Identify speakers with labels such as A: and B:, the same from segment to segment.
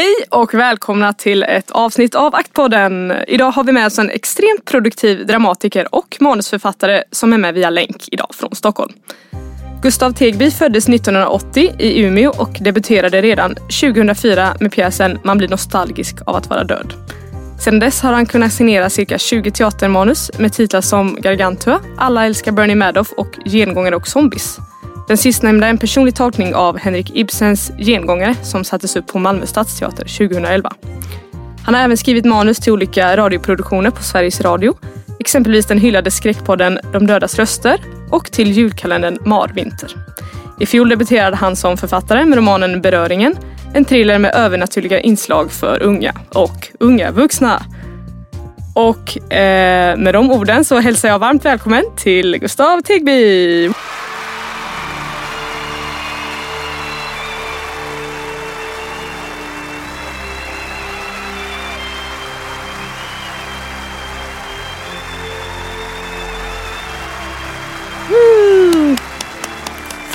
A: Hej och välkomna till ett avsnitt av Aktpodden. Idag har vi med oss en extremt produktiv dramatiker och manusförfattare som är med via länk idag från Stockholm. Gustav Tegby föddes 1980 i Umeå och debuterade redan 2004 med pjäsen Man blir nostalgisk av att vara död. Sedan dess har han kunnat signera cirka 20 teatermanus med titlar som Gargantua, Alla älskar Bernie Madoff och Gengångare och zombies. Den sistnämnda är en personlig tolkning av Henrik Ibsens Gengångare som sattes upp på Malmö stadsteater 2011. Han har även skrivit manus till olika radioproduktioner på Sveriges Radio, exempelvis den hyllade skräckpodden De dödas röster och till julkalendern Marvinter. I fjol debuterade han som författare med romanen Beröringen, en thriller med övernaturliga inslag för unga och unga vuxna. Och eh, med de orden så hälsar jag varmt välkommen till Gustav Tegby.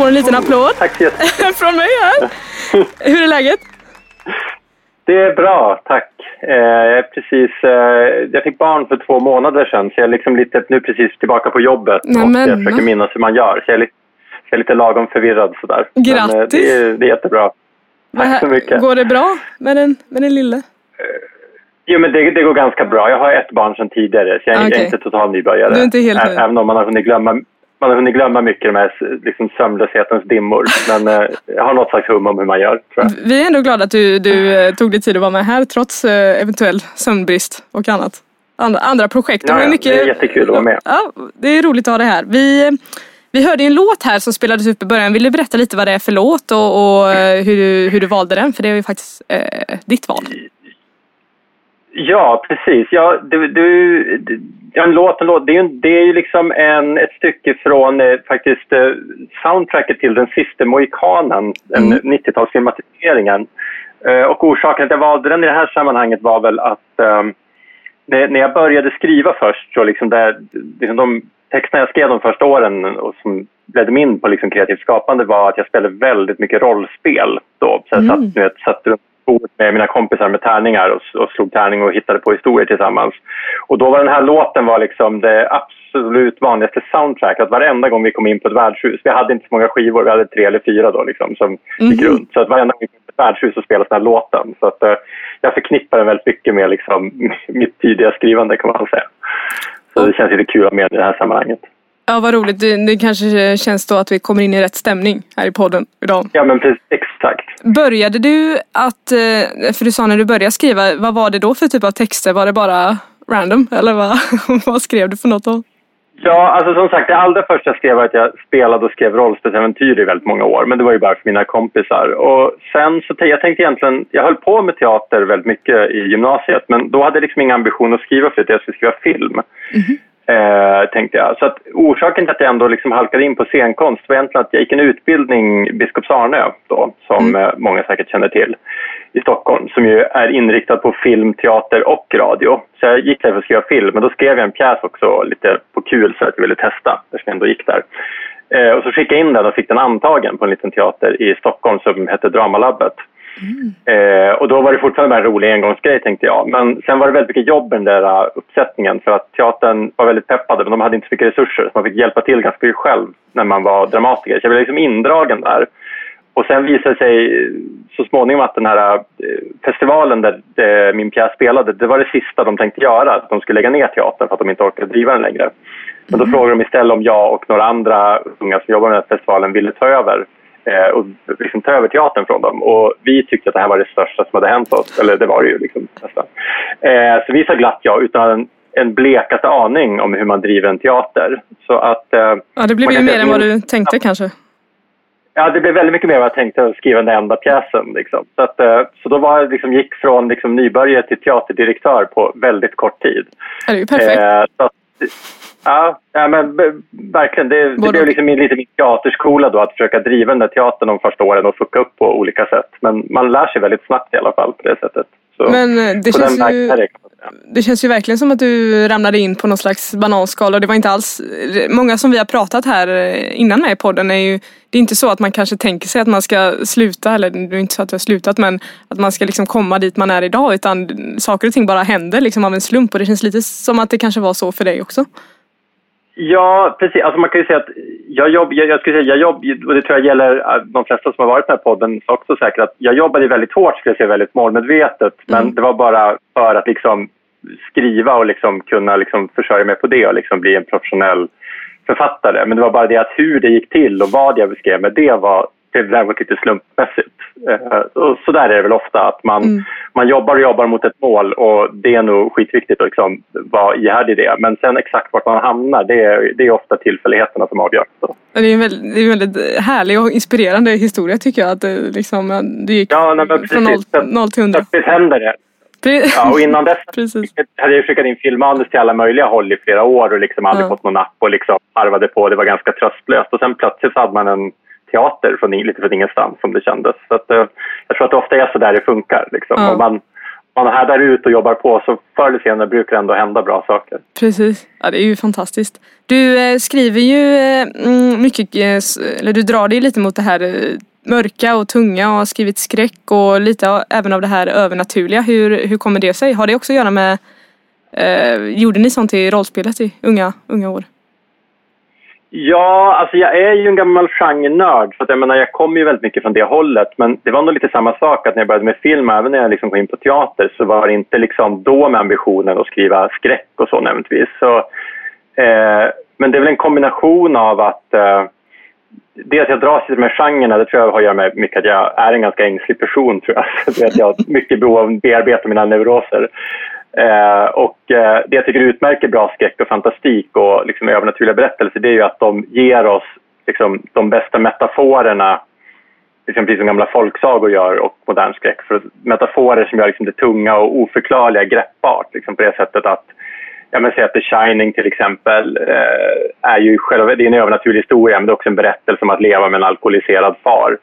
A: Får en liten applåd.
B: Tack så jättemycket.
A: Från mig här. Hur är läget?
B: Det är bra, tack. Eh, precis, eh, jag fick barn för två månader sedan så jag är liksom lite, nu precis tillbaka på jobbet
A: Nämen.
B: och jag försöker minnas hur man gör. Så jag är lite, jag är lite lagom förvirrad sådär. Men, eh,
A: Grattis.
B: det, är, det är jättebra. Tack så mycket.
A: Går det bra med den, med den lille?
B: Jo, men det, det går ganska bra. Jag har ett barn sedan tidigare så jag,
A: Okej.
B: är inte total nybörjare.
A: Du är inte helt
B: Ä-. Även om man har hunnit glömma man har hunnit glömma mycket de här liksom, sömnlöshetens dimmor. Men eh, jag har något slags hum om hur man gör.
A: Vi är ändå glada att du, du eh, tog dig tid att vara med här trots eh, eventuell sömnbrist och annat. Andra, andra projekt.
B: Ja,
A: mycket...
B: det är jättekul att vara med.
A: Ja, det är roligt att ha det här. Vi, vi hörde en låt här som spelades upp i början. Vill du berätta lite vad det är för låt och, och eh, hur, du, hur du valde den? För det är ju faktiskt eh, ditt val.
B: Ja, precis. Ja, du, du, ja, en låt, en låt. Det är ju, det är ju liksom en, ett stycke från eh, faktiskt eh, soundtracket till Den sista mohikanen,
A: Mm.
B: 90-talsfilmatiseringen. Eh, och orsaken att jag valde den i det här sammanhanget var väl att eh, när jag började skriva först, så liksom det, liksom de texterna jag skrev de första åren och som ledde mig in på liksom kreativt skapande var att jag spelade väldigt mycket rollspel. Då. Så jag
A: Mm.
B: satt, vet, satt runt bordet med mina kompisar med tärningar och, och slog tärning och hittade på historier tillsammans. Och då var den här låten var liksom det absolut vanligaste soundtracket. Varenda gång vi kom in på ett värdshus, vi hade inte så många skivor, vi hade tre eller fyra då liksom som gick
A: Mhm.
B: runt. Så att varenda gång vi kom in på ett värdshus så spelades den här låten. Så att eh, jag förknippar den väldigt mycket med liksom mitt tidiga skrivande kan man säga. Så det känns lite kul att med i det här sammanhanget.
A: Ja, vad roligt. Det, det kanske känns då att vi kommer in i rätt stämning här i podden idag.
B: Ja men precis, exakt.
A: Började du att, eh, för du sa när du började skriva, vad var det då för typ av texter? Var det bara random eller vad, vad skrev du för något då?
B: Ja, alltså som sagt, det allra första jag skrev var att jag spelade och skrev rollspelsäventyr i väldigt många år. Men det var ju bara för mina kompisar. Och sen så jag tänkte egentligen, jag höll på med teater väldigt mycket i gymnasiet. Men då hade jag liksom ingen ambition att skriva för att jag skulle skriva film. Eh, tänkte jag. Så att orsaken till att jag ändå liksom halkade in på scenkonst var egentligen att jag gick en utbildning, Biskops Arnö då, som eh, många säkert känner till, i Stockholm, som ju är inriktad på film, teater och radio. Så jag gick där för att skriva film, men då skrev jag en pjäs också lite på kul för att jag ville testa, eftersom jag ändå gick där. Eh, och så skickade jag in den och fick den antagen på en liten teater i Stockholm som hette Dramalabbet. Eh, och då var det fortfarande en rolig engångsgrej tänkte jag. Men sen var det väldigt mycket jobb med den där uh, uppsättningen för att teatern var väldigt peppade men de hade inte så mycket resurser så man fick hjälpa till ganska mycket själv när man var dramatiker. Så jag blev liksom indragen där. Och sen visade det sig eh, så småningom att den här eh, festivalen där eh, min pjäs spelade, det var det sista de tänkte göra. Att de skulle lägga ner teatern för att de inte orkade driva den längre. Men då frågade de istället om jag och några andra unga som jobbar med den här festivalen ville ta över eh, och liksom ta över teatern från dem. Och vi tyckte att det här var det största som hade hänt oss. Eller det var det ju liksom nästan. Eh, så vi sa glatt ja utan en, blekaste aning om hur man driver en teater. Så att... Eh,
A: Ja, det blev ju mer än vad du tänkte kanske.
B: Ja, det blev väldigt mycket mer vad jag tänkte att skriva den enda pjäsen. Liksom. Så, att, eh, så då var jag liksom, gick från liksom, nybörjare till teaterdirektör på väldigt kort tid.
A: Ja, det är ju perfekt. Eh, att,
B: ja, ja, men verkligen. Det, det blev liksom lite min teaterskola då, att försöka driva den där teatern de första åren och fucka upp på olika sätt. Men man lär sig väldigt snabbt i alla fall på det sättet.
A: Så, men eh, det känns ju det känns ju verkligen som att du ramlade in på någon slags bananskal och det var inte alls, många som vi har pratat här eh, innan med i podden är ju, det är inte så att man kanske tänker sig att man ska sluta, eller det är inte så att du har slutat men att man ska liksom komma dit man är idag utan saker och ting bara händer liksom av en slump och det känns lite som att det kanske var så för dig också.
B: Ja, precis. Alltså man kan ju säga att jag, jobb, jag, jag skulle säga, jag jobb, och det tror jag gäller äh, de flesta som har varit med i podden också säkert, att jag jobbade väldigt hårt, skulle jag säga, väldigt målmedvetet. Men mm. det var bara för att liksom skriva och liksom kunna liksom försörja mig på det och liksom bli en professionell författare. Men det var bara det att hur det gick till och vad jag beskrev med det var det var lite slumpmässigt. Eh, och så där är det väl ofta, att man, mm. man jobbar och jobbar mot ett mål och det är nog skitviktigt att liksom vara ihärdig i det. Men sen exakt vart man hamnar, det är, det är ofta tillfälligheterna som avgör. Så.
A: Det är en väldigt, det är en väldigt härlig och inspirerande historia tycker jag. Att det, liksom, det gick ja, nej, från noll, noll till hundra.
B: Plötsligt händer det. Ja, och innan dess Precis. hade jag skickat in filmmanus till alla möjliga håll i flera år och liksom aldrig ja. fått någon napp och liksom arvade på. Det var ganska tröstlöst. Och sen plötsligt hade man en teater från, lite från ingenstans som det kändes. Så att, eh, jag tror att det ofta är så där det funkar. Liksom. Ja. Om man, man härdar ut och jobbar på så förr eller senare brukar det ändå hända bra saker.
A: Precis, ja, det är ju fantastiskt. Du eh, skriver ju eh, mm, mycket, eller du drar dig lite mot det här mörka och tunga och har skrivit skräck och lite även av det här övernaturliga. Hur, hur kommer det sig? Har det också att göra med, eh, gjorde ni sånt i rollspelet i unga, unga år?
B: Ja, alltså jag är ju en gammal genrenörd. Så att jag, menar, jag kommer ju väldigt mycket från det hållet. Men det var nog lite samma sak att när jag började med film, även när jag liksom kom in på teater, så var det inte liksom då med ambitionen att skriva skräck och så nödvändigtvis. Så, eh, men det är väl en kombination av att eh, dels jag dras lite med genrerna, det tror jag har att göra med mycket att jag är en ganska ängslig person tror jag. Så att jag har mycket behov av att bearbeta mina neuroser. Eh, och eh, det jag tycker utmärker bra skräck och fantastik och liksom övernaturliga berättelser det är ju att de ger oss liksom, de bästa metaforerna liksom, precis som gamla folksagor gör och modern skräck. För metaforer som gör liksom, det tunga och oförklarliga greppbart liksom, på det sättet att Ja, men säg att The Shining till exempel eh, är ju själva, det är en övernaturlig historia men det är också en berättelse om att leva med en alkoholiserad far.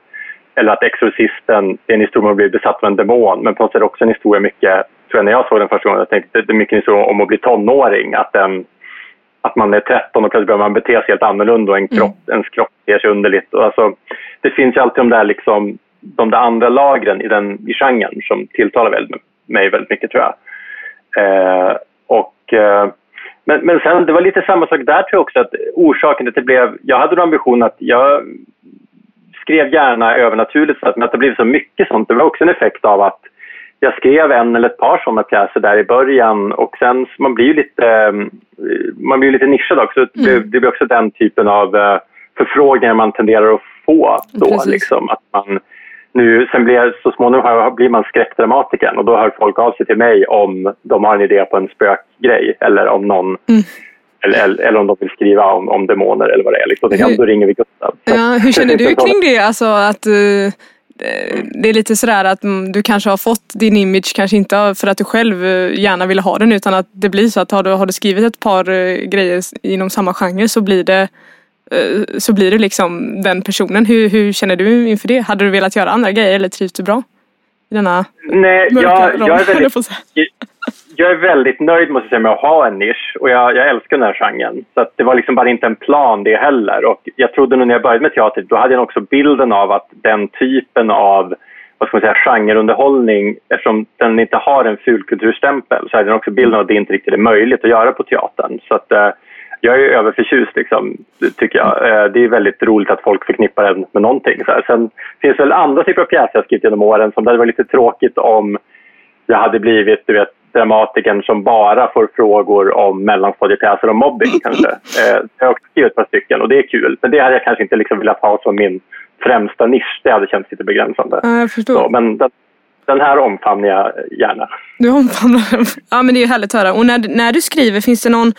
B: Eller att Exorcisten är en historia om att bli besatt av en demon men på något sätt också en historia mycket tror jag när jag såg den första gången, jag tänkte det är mycket så om att bli tonåring. Att, den, att man är 13 och plötsligt börjar man bete sig helt annorlunda och en kropp, mm. ens kropp beter sig underligt. Och alltså, det finns ju alltid de där, liksom, de där andra lagren i, den, i genren som tilltalar väldigt, mig väldigt mycket tror jag. Eh, och, eh, men, men sen, det var lite samma sak där tror jag också att orsaken till att det blev, jag hade en ambition att jag skrev gärna övernaturligt men att det blev så mycket sånt, det var också en effekt av att jag skrev en eller ett par sådana pjäser där i början och sen man blir ju lite, mm, man blir lite nischad också. Mm. Det blir också den typen av eh, förfrågningar man tenderar att få då. Liksom, att man, nu, sen blir, så småningom blir man skräckdramatiker och då hör folk av sig till mig om de har en idé på en spökgrej eller om någon mm. Eller, eller, om de vill skriva om, om demoner eller vad det är. Liksom. Hur, då ringer vi Gustav.
A: Ja, hur känner du kring det? Alltså att uh det är lite sådär att mm, du kanske har fått din image, kanske inte för att du själv eh, gärna vill ha den utan att det blir så att har du, har du skrivit ett par eh, grejer inom samma genre så blir det så blir det liksom den personen. Hur, hur känner du inför det? Hade du velat göra andra grejer eller trivs du bra? I denna
B: Nej, jag, jag, är väldigt, jag är väldigt nöjd måste jag säga, med att ha en nisch och jag, jag älskar den här genren. Så det var liksom bara inte en plan det heller. Och jag trodde när jag började med teater, då hade jag också bilden av att den typen av vad ska man säga, genreunderhållning, eftersom den inte har en fulkulturstämpel så hade den också bilden av att det inte riktigt är möjligt att göra på teatern. Så att, eh, jag är överförtjust, liksom, tycker jag. Eh, det är väldigt roligt att folk förknippar den med någonting. Så här. Sen finns det väl andra typer av pjäser jag skrivit genom åren som det hade varit lite tråkigt om jag hade blivit du vet, dramatikern som bara får frågor om mellanstadiepjäser och mobbing kanske. Eh, jag har också skrivit ett par stycken och det är kul. Men det hade jag kanske inte liksom velat ha som min främsta nisch. Det hade känts lite begränsande.
A: Ja, jag förstår. Så,
B: men den, den här omfamnar jag gärna.
A: Du omfamnar den? Ja men det är härligt att höra. Och när, när du skriver, finns det någon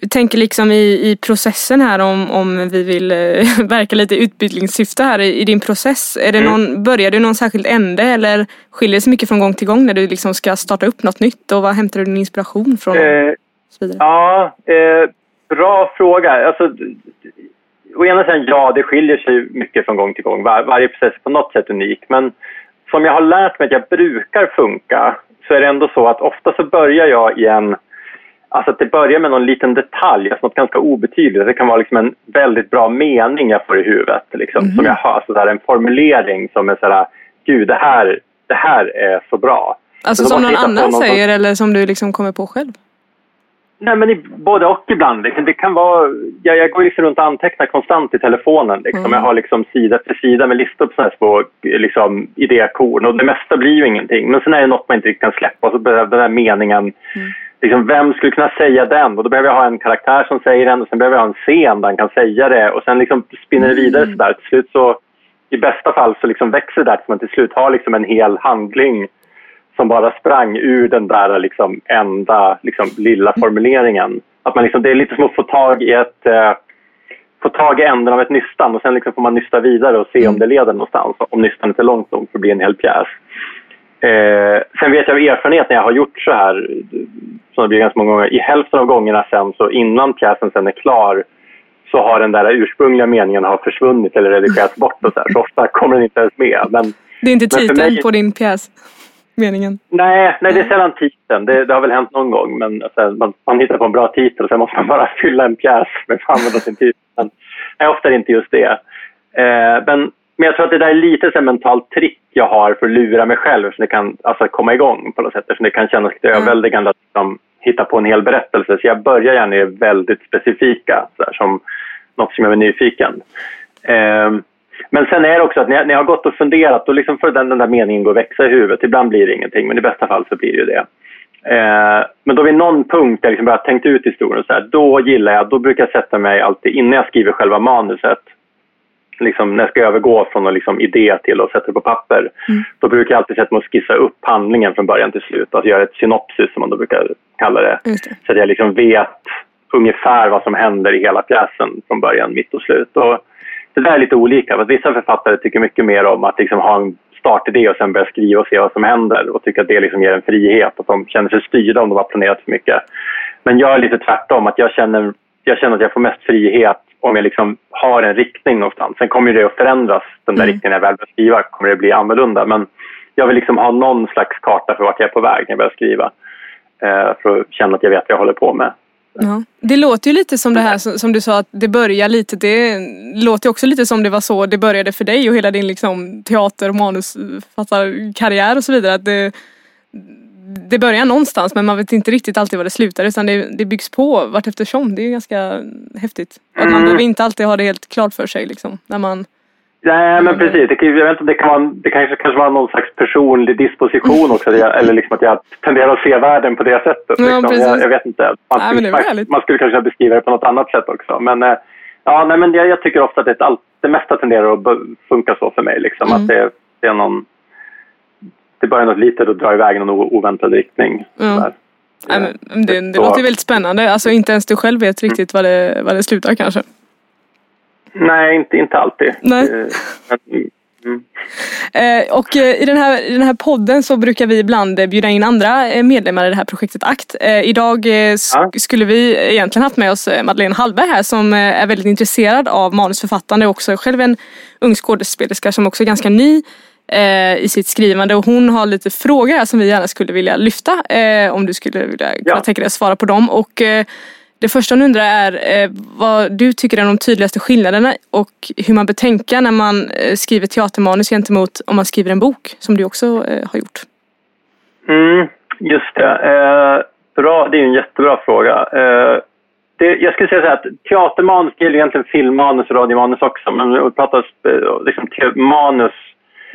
A: Jag tänker liksom i, i processen här om, om vi vill eh, verka lite utbildningssyfte här i, i din process. Är det
B: Mm.
A: någon, börjar du någon särskild ände eller skiljer det sig mycket från gång till gång när du liksom ska starta upp något nytt och vad hämtar du din inspiration från?
B: Eh? Ja, eh, bra fråga. Alltså, å ena sidan, ja, det skiljer sig mycket från gång till gång. Var, varje process är på något sätt unik. Men som jag har lärt mig att jag brukar funka så är det ändå så att ofta så börjar jag i en... Alltså att det börjar med någon liten detalj, alltså något ganska obetydligt. Det kan vara liksom en väldigt bra mening jag får i huvudet. Liksom, Som jag har, alltså där en formulering som är sådär, gud det här, det här är så bra.
A: Alltså som någon annan
B: någon som-
A: säger eller som du liksom kommer på själv?
B: Nej, men i, både och ibland. Det kan vara, jag, jag går liksom runt och antecknar konstant i telefonen. Liksom.
A: Mm.
B: Jag har liksom sida efter sida med listor på här små liksom, idékorn. Och det mesta blir ju ingenting. Men sen är det något man inte riktigt kan släppa. Och så behöver den här meningen, liksom, vem skulle kunna säga den? Och då behöver jag ha en karaktär som säger den. Och sen behöver jag ha en scen där han kan säga det. Och sen liksom spinner det vidare sådär. Till slut så, i bästa fall så liksom växer det där tills man till slut har liksom en hel handling som bara sprang ur den där liksom enda liksom, lilla formuleringen. Att man liksom, det är lite som att få tag i ett eh, få tag i änden av ett nystan och sen liksom får man nysta vidare och se om det leder någonstans. Om nystanet är långt nog för att bli en hel pjäs. Eh, sen vet jag av erfarenhet när jag har gjort så här, som det blir ganska många gånger, i hälften av gångerna sen så innan pjäsen sen är klar så har den där ursprungliga meningen har försvunnit eller redigerats bort och så här. Så ofta kommer den inte ens med. Men
A: Det är inte titeln
B: mig-
A: på din pjäs? Meningen?
B: Nej, nej det är sällan titeln. Det, det har väl hänt någon gång. Men alltså, man, man hittar på en bra titel och sen måste man bara fylla en pjäs med att använda sin titel. Men nej, ofta är det inte just det. Eh, men, men jag tror att det där är lite så mentalt trick jag har för att lura mig själv så det kan alltså, komma igång på något sätt. Eftersom det kan kännas lite
A: Mm.
B: överväldigande att liksom, hitta på en hel berättelse. Så jag börjar gärna i väldigt specifika, så här, som något som gör mig nyfiken. Eh, men sen är det också att när jag, när jag har gått och funderat, då liksom får den, den där meningen gå och växa i huvudet. Ibland blir det ingenting, men i bästa fall så blir det ju det. Eh, men då vid någon punkt där jag liksom bara tänkt ut historien, så här, då gillar jag, då brukar jag sätta mig alltid innan jag skriver själva manuset, liksom när jag ska övergå från en liksom idé till att sätta det på papper, då brukar jag alltid sätta mig och skissa upp handlingen från början till slut. Alltså göra ett synopsis som man då brukar kalla det.
A: Det.
B: Så att jag liksom vet ungefär vad som händer i hela pjäsen från början, mitt och slut. Och det där är lite olika. För att vissa författare tycker mycket mer om att liksom ha en startidé och sen börja skriva och se vad som händer och tycker att det liksom ger en frihet och de känner sig styrda om de har planerat för mycket. Men jag är lite tvärtom, att jag känner, jag känner att jag får mest frihet om jag liksom har en riktning någonstans. Sen kommer det att förändras, den där
A: Mm.
B: riktningen jag väl börjar skriva kommer det bli annorlunda. Men jag vill liksom ha någon slags karta för vart jag är på väg när jag börjar skriva. Eh, för att känna att jag vet vad jag håller på med.
A: Ja. Det låter ju lite som det här som du sa att det börjar lite, det låter också lite som det var så det började för dig och hela din liksom teater och manusförfattarkarriär och så vidare. Att det, det börjar någonstans men man vet inte riktigt alltid var det slutar utan det, det byggs på vart eftersom. Det är ganska häftigt. Att man
B: Mm.
A: behöver inte alltid ha det helt klart för sig liksom. När man,
B: Nej, men precis. Det, jag vet inte, det, kan vara, det kanske, kanske var någon slags personlig disposition också. jag- Eller liksom att jag tenderar att se världen på det sättet.
A: Ja,
B: Liksom. jag, jag vet inte. Man
A: Nej,
B: skulle, man, man skulle kanske beskriva det på något annat sätt också. Men, eh, ja, nej, men jag, jag tycker ofta att det, all, det mesta tenderar att funka så för mig. Liksom.
A: Mm.
B: Att det, det är någon... Det börjar något litet och drar iväg i någon oväntad riktning.
A: Nej, men det, det
B: Så-
A: låter ju väldigt spännande. Alltså inte ens du själv vet riktigt vad det, vad det slutar kanske.
B: Nej, inte, inte alltid.
A: Nej.
B: Eh, men, mm.
A: Eh, och eh, i den, här, i den här podden så brukar vi ibland eh, bjuda in andra medlemmar i det här projektet ACT. Idag sk-
B: Ja.
A: skulle vi egentligen haft med oss Madeleine Hallberg här som är väldigt intresserad av manusförfattande och också själv en ung skådespelerska som också är ganska ny eh, i sitt skrivande och hon har lite frågor här som vi gärna skulle vilja lyfta eh, om du skulle vilja
B: Ja.
A: tänka dig att svara på dem. Och, eh, det första hon undrar är eh, vad du tycker är de tydligaste skillnaderna och hur man bör tänka när man eh, skriver teatermanus gentemot om man skriver en bok som du också eh, har gjort.
B: Mm, just det. Bra, det är en jättebra fråga. Det, jag skulle säga så här att teatermanus det gäller egentligen filmmanus och radiomanus också. Men vi pratar liksom, manus.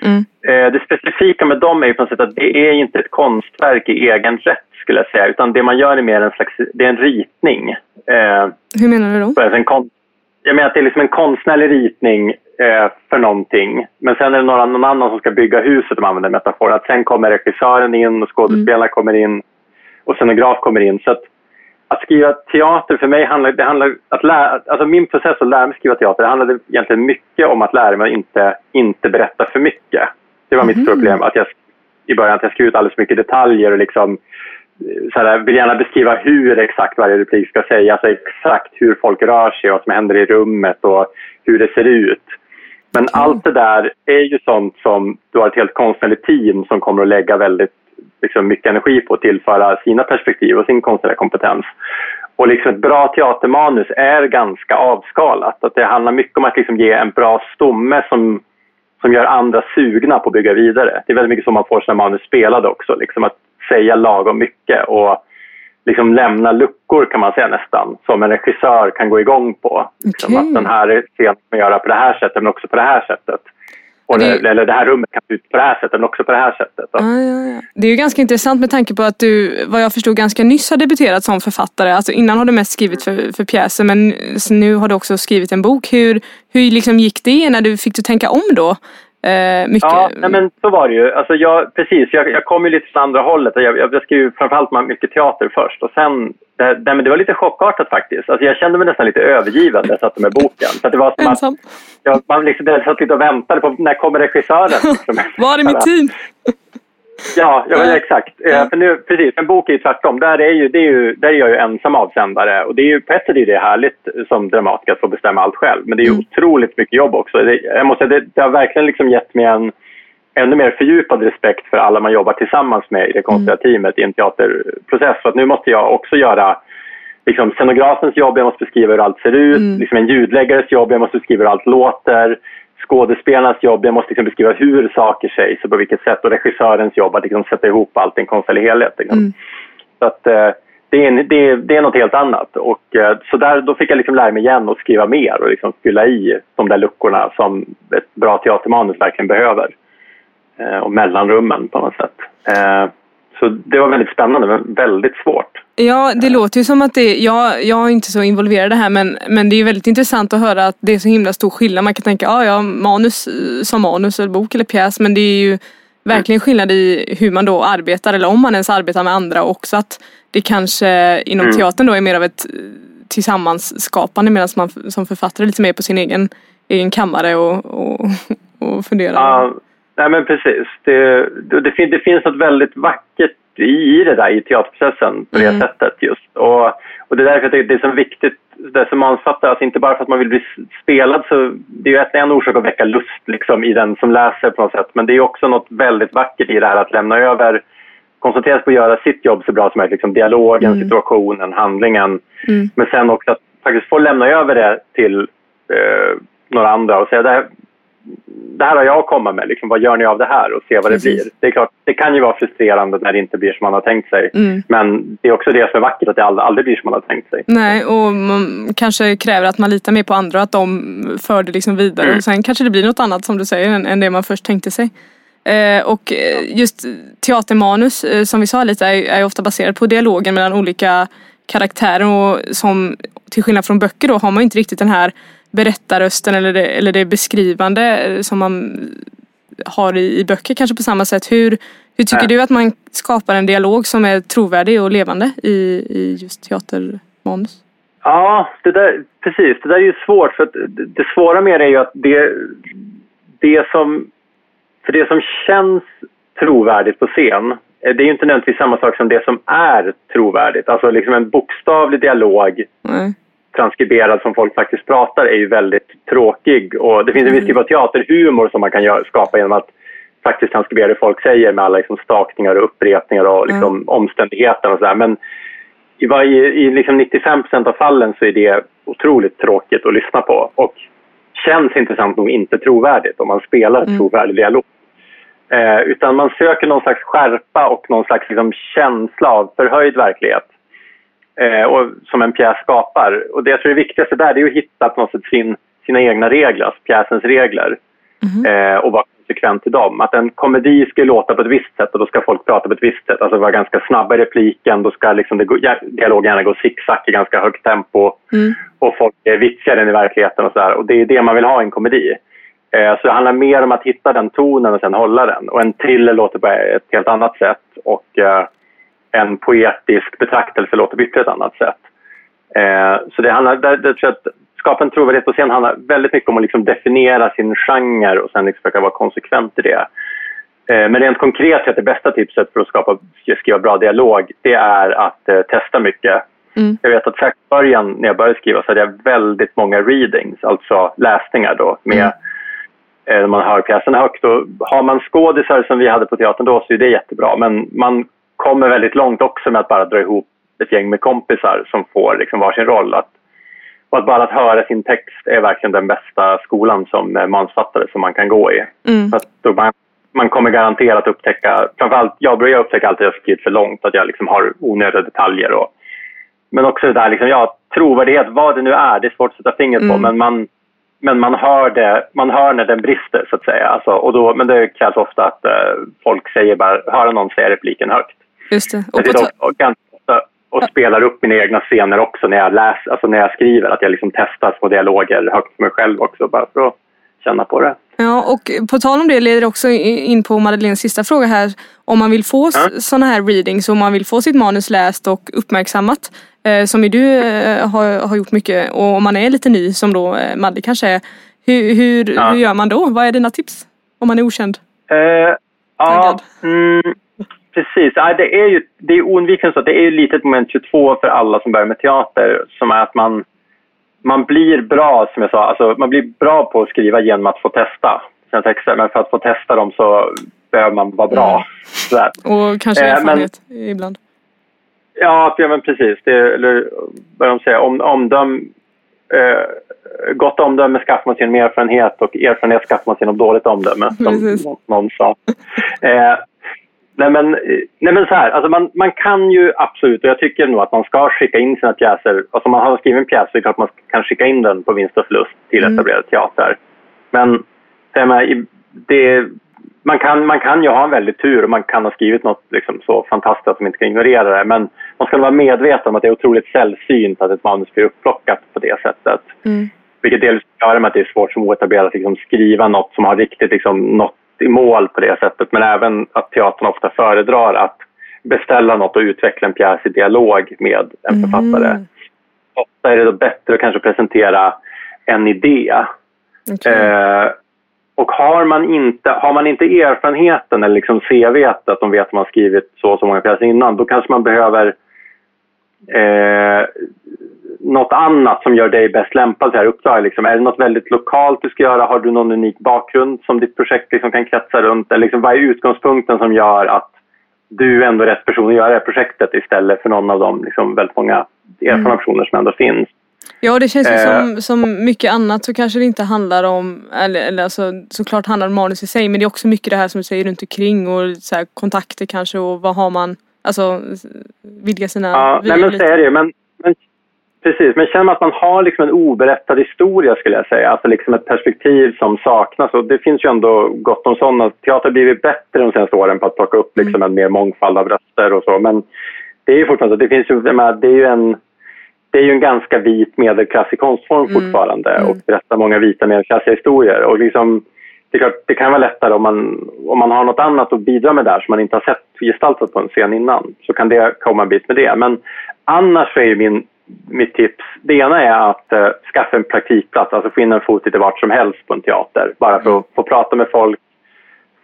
A: Mm.
B: Eh, det specifika med dem är ju på något sätt att det är inte ett konstverk i egen rätt skulle jag säga. Utan det man gör är mer en slags, det är en ritning. Eh,
A: Hur menar du då?
B: En kon- jag menar att det är liksom en konstnärlig ritning eh, för någonting. Men sen är det några, någon annan som ska bygga huset om man använder metaforen. Att sen kommer regissören in och skådespelarna kommer in och scenograf kommer in. Så att att skriva teater för mig handlar, det handlar att lära, alltså min process att lära mig skriva teater det handlade egentligen mycket om att lära mig att inte, inte berätta för mycket. Det var mm. mitt problem, att jag i början att jag skrev ut alldeles för mycket detaljer och liksom så här, vill gärna beskriva hur exakt varje replik ska sägas, alltså exakt hur folk rör sig, vad som händer i rummet och hur det ser ut. Men mm. allt det där är ju sånt som du har ett helt konstnärligt team som kommer att lägga väldigt liksom, mycket energi på att tillföra sina perspektiv och sin konstnärliga kompetens. Och liksom ett bra teatermanus är ganska avskalat. Att det handlar mycket om att liksom ge en bra stomme som, som gör andra sugna på att bygga vidare. Det är väldigt mycket som man får sina manus spelade också. Liksom att säga lagom mycket och liksom lämna luckor kan man säga nästan, som en regissör kan gå igång på. Okay. Liksom att den här scenen kan göra på det här sättet men också på det här sättet. Och det, eller det här rummet kan se ut på det här sättet men också på det här sättet.
A: Ah, ja, ja. Det är ju ganska intressant med tanke på att du, vad jag förstod, ganska nyss har debuterat som författare. Alltså innan har du mest skrivit för, för pjäser men nu har du också skrivit en bok. Hur, hur liksom gick det? När du fick du tänka om då?
B: Eh, mycket... Ja, nej, men så var det ju. Alltså jag, precis, jag, jag kom ju lite från andra hållet. Jag, jag, jag skrev framförallt mycket teater först och sen det, det, men det var lite chockartat faktiskt. Alltså jag kände mig nästan lite övergiven när jag satte med boken. Så det var som Ensam. att jag, man liksom, jag satt lite och väntade på när kommer regissören.
A: Var är mitt team?
B: Ja, ja exakt. Ja. För nu, precis, en bok är ju tvärtom. Där är, ju, det är, ju, där är jag ju ensam avsändare. Och det är ju, på ett sätt är det härligt som dramatiker att få bestämma allt själv. Men det är ju mm. otroligt mycket jobb också. Det, jag måste, det, det har verkligen liksom gett mig en ännu mer fördjupad respekt för alla man jobbar tillsammans med i det konstnärliga mm. teamet i en teaterprocess. För att nu måste jag också göra liksom, scenografens jobb, jag måste beskriva hur allt ser ut, mm. liksom en ljudläggares jobb, jag måste beskriva hur allt låter, skådespelarnas jobb, jag måste liksom beskriva hur saker sägs och på vilket sätt och regissörens jobb att liksom sätta ihop allt i en konstnärlig helhet. Liksom. Mm. Så att, eh, det, är, det, det är något helt annat. Och, eh, så där, då fick jag liksom lära mig igen och skriva mer och liksom fylla i de där luckorna som ett bra teatermanus verkligen behöver. Eh, och mellanrummen på något sätt. Så det var väldigt spännande men väldigt svårt.
A: Ja, det låter ju som att det, jag, jag är inte så involverad i det här men, men det är väldigt intressant att höra att det är så himla stor skillnad. Man kan tänka, ja, ja, manus som manus eller bok eller pjäs men det är ju verkligen skillnad i hur man då arbetar eller om man ens arbetar med andra också att det kanske inom mm. teatern då är mer av ett tillsammansskapande medan man som författare är lite mer på sin egen, egen kammare och, och, och funderar.
B: Ja, nej men precis. Det, det, det, finns något väldigt vackert i, i det där i teaterprocessen på det mm. sättet just. Och, och det är därför jag tycker det är så viktigt det som manusförfattare, alltså inte bara för att man vill bli spelad så det är ju en orsak att väcka lust liksom i den som läser på något sätt men det är också något väldigt vackert i det här att lämna över koncentrera sig på att göra sitt jobb så bra som möjligt, liksom dialogen, mm. situationen, handlingen. Mm. Men sen också att faktiskt få lämna över det till eh, några andra och säga det här, det här har jag att komma med, liksom, vad gör ni av det här och se vad Precis. det blir. Det är klart, det kan ju vara frustrerande när det inte blir som man har tänkt sig. Mm. Men det är också det som är vackert, att det aldrig, aldrig blir som man har tänkt sig.
A: Nej, och man kanske kräver att man litar mer på andra, att de för det liksom vidare. Mm. Och sen kanske det blir något annat som du säger än, än det man först tänkte sig. Eh, och eh, just teatermanus, eh, som vi sa lite, är, är ofta baserad på dialogen mellan olika karaktärer och som till skillnad från böcker då har man inte riktigt den här berättarrösten eller det, eller det beskrivande eh, som man har i, i böcker kanske på samma sätt. Hur, hur tycker du att man skapar en dialog som är trovärdig och levande i, i just teatermanus?
B: Ja, det där, precis. Det där är ju svårt. för det, svåra med det är ju att det, det som... För det som känns trovärdigt på scen eh, det är ju inte nödvändigtvis samma sak som det som är trovärdigt. Alltså liksom en bokstavlig dialog mm transkriberad som folk faktiskt pratar är ju väldigt tråkig. Och det finns en viss typ av teaterhumor som man kan skapa genom att faktiskt transkribera det folk säger med alla liksom stakningar och upprepningar och liksom mm. omständigheter och sådär. Men i, varje, i liksom 95% av fallen så är det otroligt tråkigt att lyssna på och känns intressant nog inte trovärdigt om man spelar mm. trovärdig dialog. Eh, utan man söker någon slags skärpa och någon slags liksom, känsla av förhöjd verklighet eh, och, som en pjäs skapar. Och det jag tror är viktigaste där är att hitta på något sätt sin, sina egna regler, alltså pjäsens regler mm. eh, och vara konsekvent i dem. Att en komedi ska låta på ett visst sätt och då ska folk prata på ett visst sätt, alltså vara ganska snabba i repliken, då ska liksom dialogen gärna gå zigzag i ganska högt tempo mm. och folk är vitsigare än i verkligheten och sådär. Och det är det man vill ha i en komedi. Eh, så det handlar mer om att hitta den tonen och sen hålla den. Och en thriller låter på ett helt annat sätt. Och, eh, en poetisk betraktelse låter på ett annat sätt. Eh, så det handlar, där, där att skapa en trovärdighet på scen handlar väldigt mycket om att liksom definiera sin genre och sen liksom försöka vara konsekvent i det. Eh, men rent konkret är det bästa tipset för att skapa, skriva bra dialog, det är att eh, testa mycket. Mm. Jag vet att i början när jag började skriva så hade jag väldigt många readings, alltså läsningar då med mm. eh, man hör pjäsen högt. Och har man skådisar som vi hade på teatern då så är det jättebra men man kommer väldigt långt också med att bara dra ihop ett gäng med kompisar som får liksom varsin roll. Att, och att bara att höra sin text är verkligen den bästa skolan som manusfattare som man kan gå i. Mm. Att man, man kommer garanterat upptäcka, framförallt jag börjar upptäcka alltid att jag skrivit för långt, att jag liksom har onödiga detaljer. Och, men också det där, liksom, ja, trovärdighet, vad det nu är, det är svårt att sätta fingret på, mm. men man, men man hör, det, man hör när den brister så att säga. Alltså, och då, men det krävs ofta att eh, folk säger bara, höra någon säga repliken högt.
A: Just det.
B: Och det ofta, och spelar upp mina egna scener också när jag, läs, alltså när jag skriver. Att jag liksom testar små dialoger högt för mig själv också bara för att känna på det.
A: Ja, och på tal om det leder också in på Madeleines sista fråga här. Om man vill få ja. sådana här readings, om man vill få sitt manus läst och uppmärksammat, eh, som ju du eh, har, har gjort mycket, och om man är lite ny som då eh, Madde kanske är, hur, hur, ja. hur gör man då? Vad är dina tips? Om man är okänd?
B: Uh, ja, mm, Precis. Ja, det är ju det är oundvikligen så att det är ju lite ett moment 22 för alla som börjar med teater som är att man, man blir bra, som jag sa, alltså man blir bra på att skriva genom att få testa sina texter. Men för att få testa dem så behöver man vara bra.
A: Mm. Och kanske eh, erfarenhet men, ibland.
B: Ja, ja men precis. Det, eller vad de säger, om, omdöm, eh, gott omdöme skaffar man sig genom erfarenhet och erfarenhet skaffar man sig genom dåligt omdöme, som någon sa. Eh, Nej men, nej men så här, alltså man, man kan ju absolut, och jag tycker nog att man ska skicka in sina pjäser. Alltså om man har skrivit en pjäs så är det klart man kan skicka in den på vinst och förlust till mm. etablerad teater. Men det, man, kan, man kan ju ha en väldigt tur och man kan ha skrivit något liksom så fantastiskt att man inte kan ignorera det. Men man ska vara medveten om att det är otroligt sällsynt att ett manus blir upplockat på det sättet. Mm. Vilket delvis gör att det är svårt som oetablerad att liksom skriva något som har riktigt liksom, nått i mål på det sättet men även att teatern ofta föredrar att beställa något och utveckla en pjäs i dialog med en mm. författare. Ofta är det då bättre att kanske presentera en idé. Okay. Eh, och har man, inte, har man inte erfarenheten eller liksom CV att de vet att man skrivit så och så många pjäser innan då kanske man behöver eh, något annat som gör dig bäst lämpad för det här uppdraget? Liksom? Är det något väldigt lokalt du ska göra? Har du någon unik bakgrund som ditt projekt liksom kan kretsa runt? Eller liksom, vad är utgångspunkten som gör att du ändå är rätt person att göra det här projektet istället för någon av de liksom, väldigt många erfarna mm. personer som ändå finns?
A: Ja det känns ju eh. som, som mycket annat så kanske det inte handlar om, eller, eller alltså, såklart handlar om manus i sig men det är också mycket det här som du säger runt omkring och så här, kontakter kanske och vad har man, alltså vidga sina
B: Ja, nej men så är det ju. Men, men Precis, men känner man att man har liksom en oberättad historia skulle jag säga, alltså liksom ett perspektiv som saknas. Och det finns ju ändå gott om sådana. Teater har blivit bättre de senaste åren på att plocka upp liksom en mer mångfald av röster och så. Men det är ju fortfarande så, det finns ju, det är ju en det är ju en ganska vit medelklassig konstform mm. fortfarande. Mm. och berättar många vita medelklassiga historier. Och liksom det, klart, det kan vara lättare om man, om man har något annat att bidra med där som man inte har sett gestaltat på en scen innan så kan det komma en bit med det men annars är min mitt tips. Det ena är att uh, skaffa en praktikplats, alltså få in en fot lite vart som helst på en teater. Bara för att få prata med folk,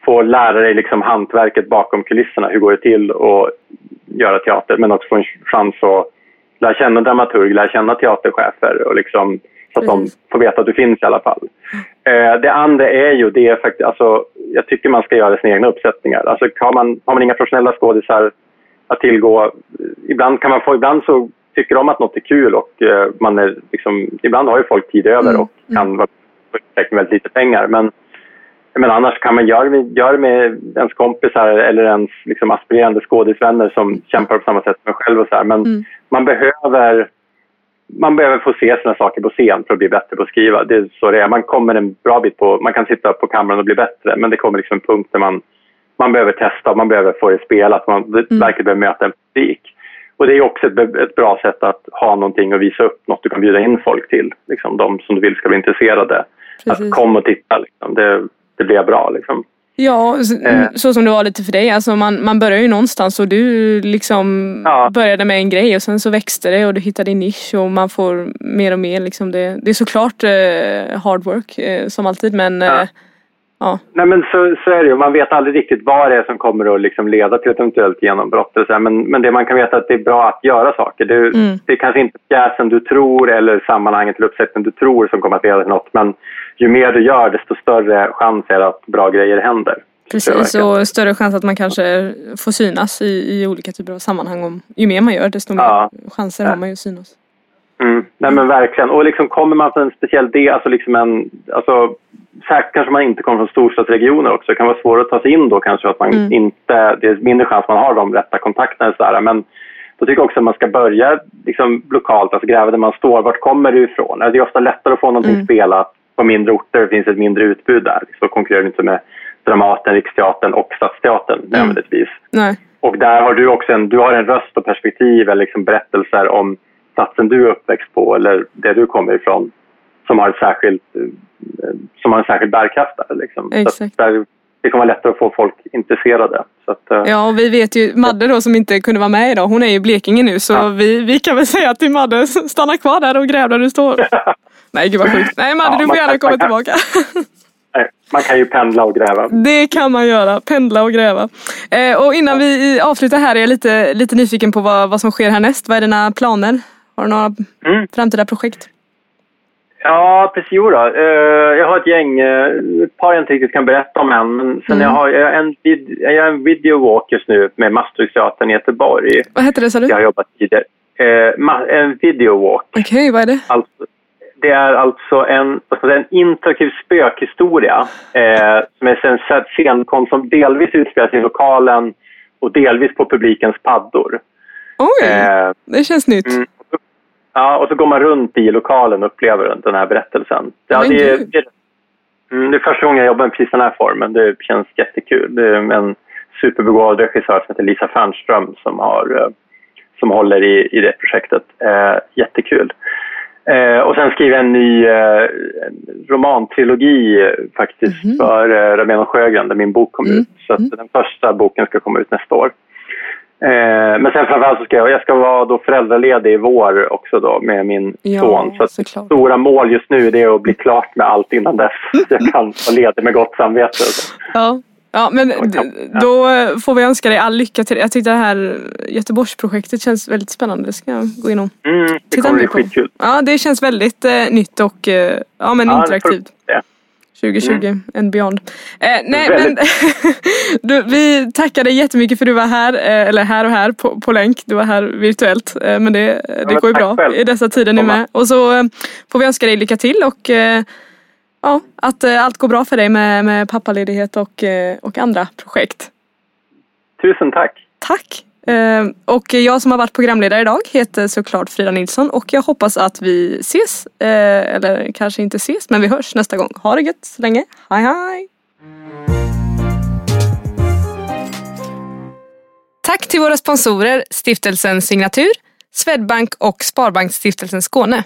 B: få lära dig liksom hantverket bakom kulisserna. Hur går det till att göra teater? Men också få en chans att lära känna dramaturg, lära känna teaterchefer och liksom, så att de får veta att du finns i alla fall. Uh, det andra är ju, det är faktiskt, alltså, jag tycker man ska göra sina egna uppsättningar. Alltså, har, man, har man inga professionella skådisar att tillgå, ibland kan man få, ibland så tycker om att något är kul och eh, man är liksom, ibland har ju folk tid över mm. och kan mm. vara med väldigt lite pengar. Men, men annars kan man göra, göra med ens kompisar eller ens liksom, aspirerande skådisvänner som kämpar på samma sätt som en själv. Och så här. Men mm. man, behöver, man behöver få se sina saker på scen för att bli bättre på att skriva. Det är så det är. Man kommer en bra bit på, man kan sitta på kameran och bli bättre men det kommer liksom en punkt där man, man behöver testa, man behöver få det spelat, man mm. verkligen behöver möta en publik. Och det är också ett, ett, bra sätt att ha någonting att visa upp, något du kan bjuda in folk till. Liksom, de som du vill ska bli intresserade. Precis. Att komma och titta, liksom. det, det blir bra. Liksom.
A: Ja, så,
B: Eh.
A: så som det var lite för dig. Alltså man, man börjar ju någonstans och du liksom
B: Ja.
A: började med en grej och sen så växte det och du hittade din nisch och man får mer och mer liksom. Det, det är såklart eh, hard work eh, som alltid men
B: Ja.
A: eh, ja.
B: Nej men så, så är det ju. Man vet aldrig riktigt vad det är som kommer att liksom leda till ett eventuellt genombrott. så här. Men, men det man kan veta är att det är bra att göra saker. Det,
A: Mm.
B: det är kanske inte pjäsen du tror eller sammanhanget eller uppsättningen du tror som kommer att leda till något. Men ju mer du gör desto större chans är det att bra grejer händer.
A: Precis och större chans att man kanske får synas i, i olika typer av sammanhang. Om, ju mer man gör desto mer
B: Ja.
A: chanser
B: Ja.
A: har man ju att synas.
B: Mm. Nej men verkligen. Och liksom kommer man från en speciell del, alltså liksom en, alltså säkert kanske man inte kommer från storstadsregioner också. Det kan vara svårare att ta sig in då kanske att man
A: Mm.
B: inte, det är mindre chans man har de rätta kontakterna och sådär. Men då tycker jag också att man ska börja liksom lokalt, alltså gräva där man står. Vart kommer du ifrån? Alltså, Det är ofta lättare att få någonting
A: Mm.
B: spelat på mindre orter. Finns ett mindre utbud där. Så konkurrerar du inte med Dramaten, Riksteatern och Stadsteatern
A: Mm.
B: nödvändigtvis.
A: Nej.
B: Och där har du också en, du har en röst och perspektiv eller liksom berättelser om platsen du är uppväxt på eller det du kommer ifrån som har, ett särskilt, eh, som har en särskild bärkraft där. Liksom.
A: Exakt.
B: där, det kommer vara lättare att få folk intresserade. Att, eh,
A: Ja och vi vet ju, Madde då som inte kunde vara med idag, hon är ju i Blekinge nu så
B: Ja.
A: vi, vi kan väl säga till Madde, stanna kvar där och gräv där du står. Nej gud vad sjukt. Nej Madde
B: Ja,
A: du får gärna komma tillbaka.
B: man kan ju pendla och gräva.
A: Det kan man göra, pendla och gräva. Eh, och innan vi avslutar här är jag lite, lite nyfiken på vad, vad som sker härnäst. Vad är dina planer? Har du några
B: Mm.
A: framtida projekt?
B: Ja, precis. Jo då. Eh, jag har ett gäng, eh, ett par jag inte riktigt kan berätta om än. Men sen
A: Mm.
B: jag har jag en, jag är en videowalk just nu med Masthusteatern i Göteborg.
A: Vad hette det sa du?
B: Jag har jobbat tidigare. Eh, en videowalk.
A: Okej, vad är det?
B: Alltså, det är alltså en, säga, en interaktiv spökhistoria eh, som är en scenkonst som delvis utspelar sig i lokalen och delvis på publikens paddor.
A: Oj,
B: Eh,
A: det känns nytt.
B: mm. Ja, och så går man runt i lokalen och upplever den här berättelsen. Ja, det, är, det, är- mm, det är första gången jag jobbar med precis den här formen. Det känns jättekul. Det är en superbegåvad regissör som heter Lisa Fernström som, har, eh, som håller i, i det projektet. Eh, jättekul. Eh, och sen skriver jag en ny eh, romantrilogi eh, faktiskt
A: Mhm.
B: för eh, Rabén Sjögren där min bok kom
A: Mm.
B: ut. Så att den första boken ska komma ut nästa år. Eh, men sen framförallt så ska jag, jag ska vara då föräldraledig i vår också då med min
A: Ja,
B: son. Så att stora mål just nu det är att bli klart med allt innan dess. Så jag kan vara ledig med gott samvete.
A: Ja. Ja men
B: Ja,
A: då eh, får vi önska dig all lycka till Jag tyckte det här Göteborgsprojektet känns väldigt spännande. Det ska jag gå och
B: Mm, det
A: titta
B: kommer bli skitkul.
A: Ja det känns väldigt eh, nytt och eh, ja, men
B: Ja,
A: interaktivt.
B: ja.
A: 2020 and beyond. Eh, nej men du, vi tackar dig jättemycket för att du var här, eh, eller här och här på, på länk. Du var här virtuellt. Eh, men det, det
B: men
A: går ju bra
B: själv.
A: i dessa tider nu med. Och så eh, får vi önska dig lycka till och eh, ja, att eh, allt går bra för dig med, med pappaledighet och, eh, och andra projekt.
B: Tusen tack.
A: Tack! Eh, och jag som har varit programledare idag heter såklart Frida Nilsson och jag hoppas att vi ses, eller kanske inte ses, men vi hörs nästa gång. Ha det gött så länge. Hej hej! Tack till våra sponsorer Stiftelsen Signatur, Swedbank och Sparbanksstiftelsen Skåne.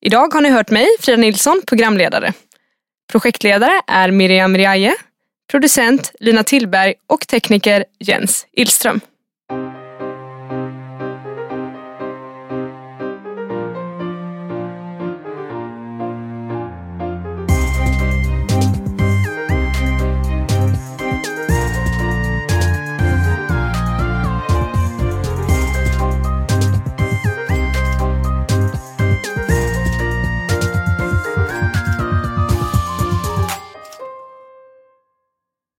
A: Idag har ni hört mig, Frida Nilsson, programledare. Projektledare är Miriam Riaje, producent Lina Tillberg och tekniker Jens Illström.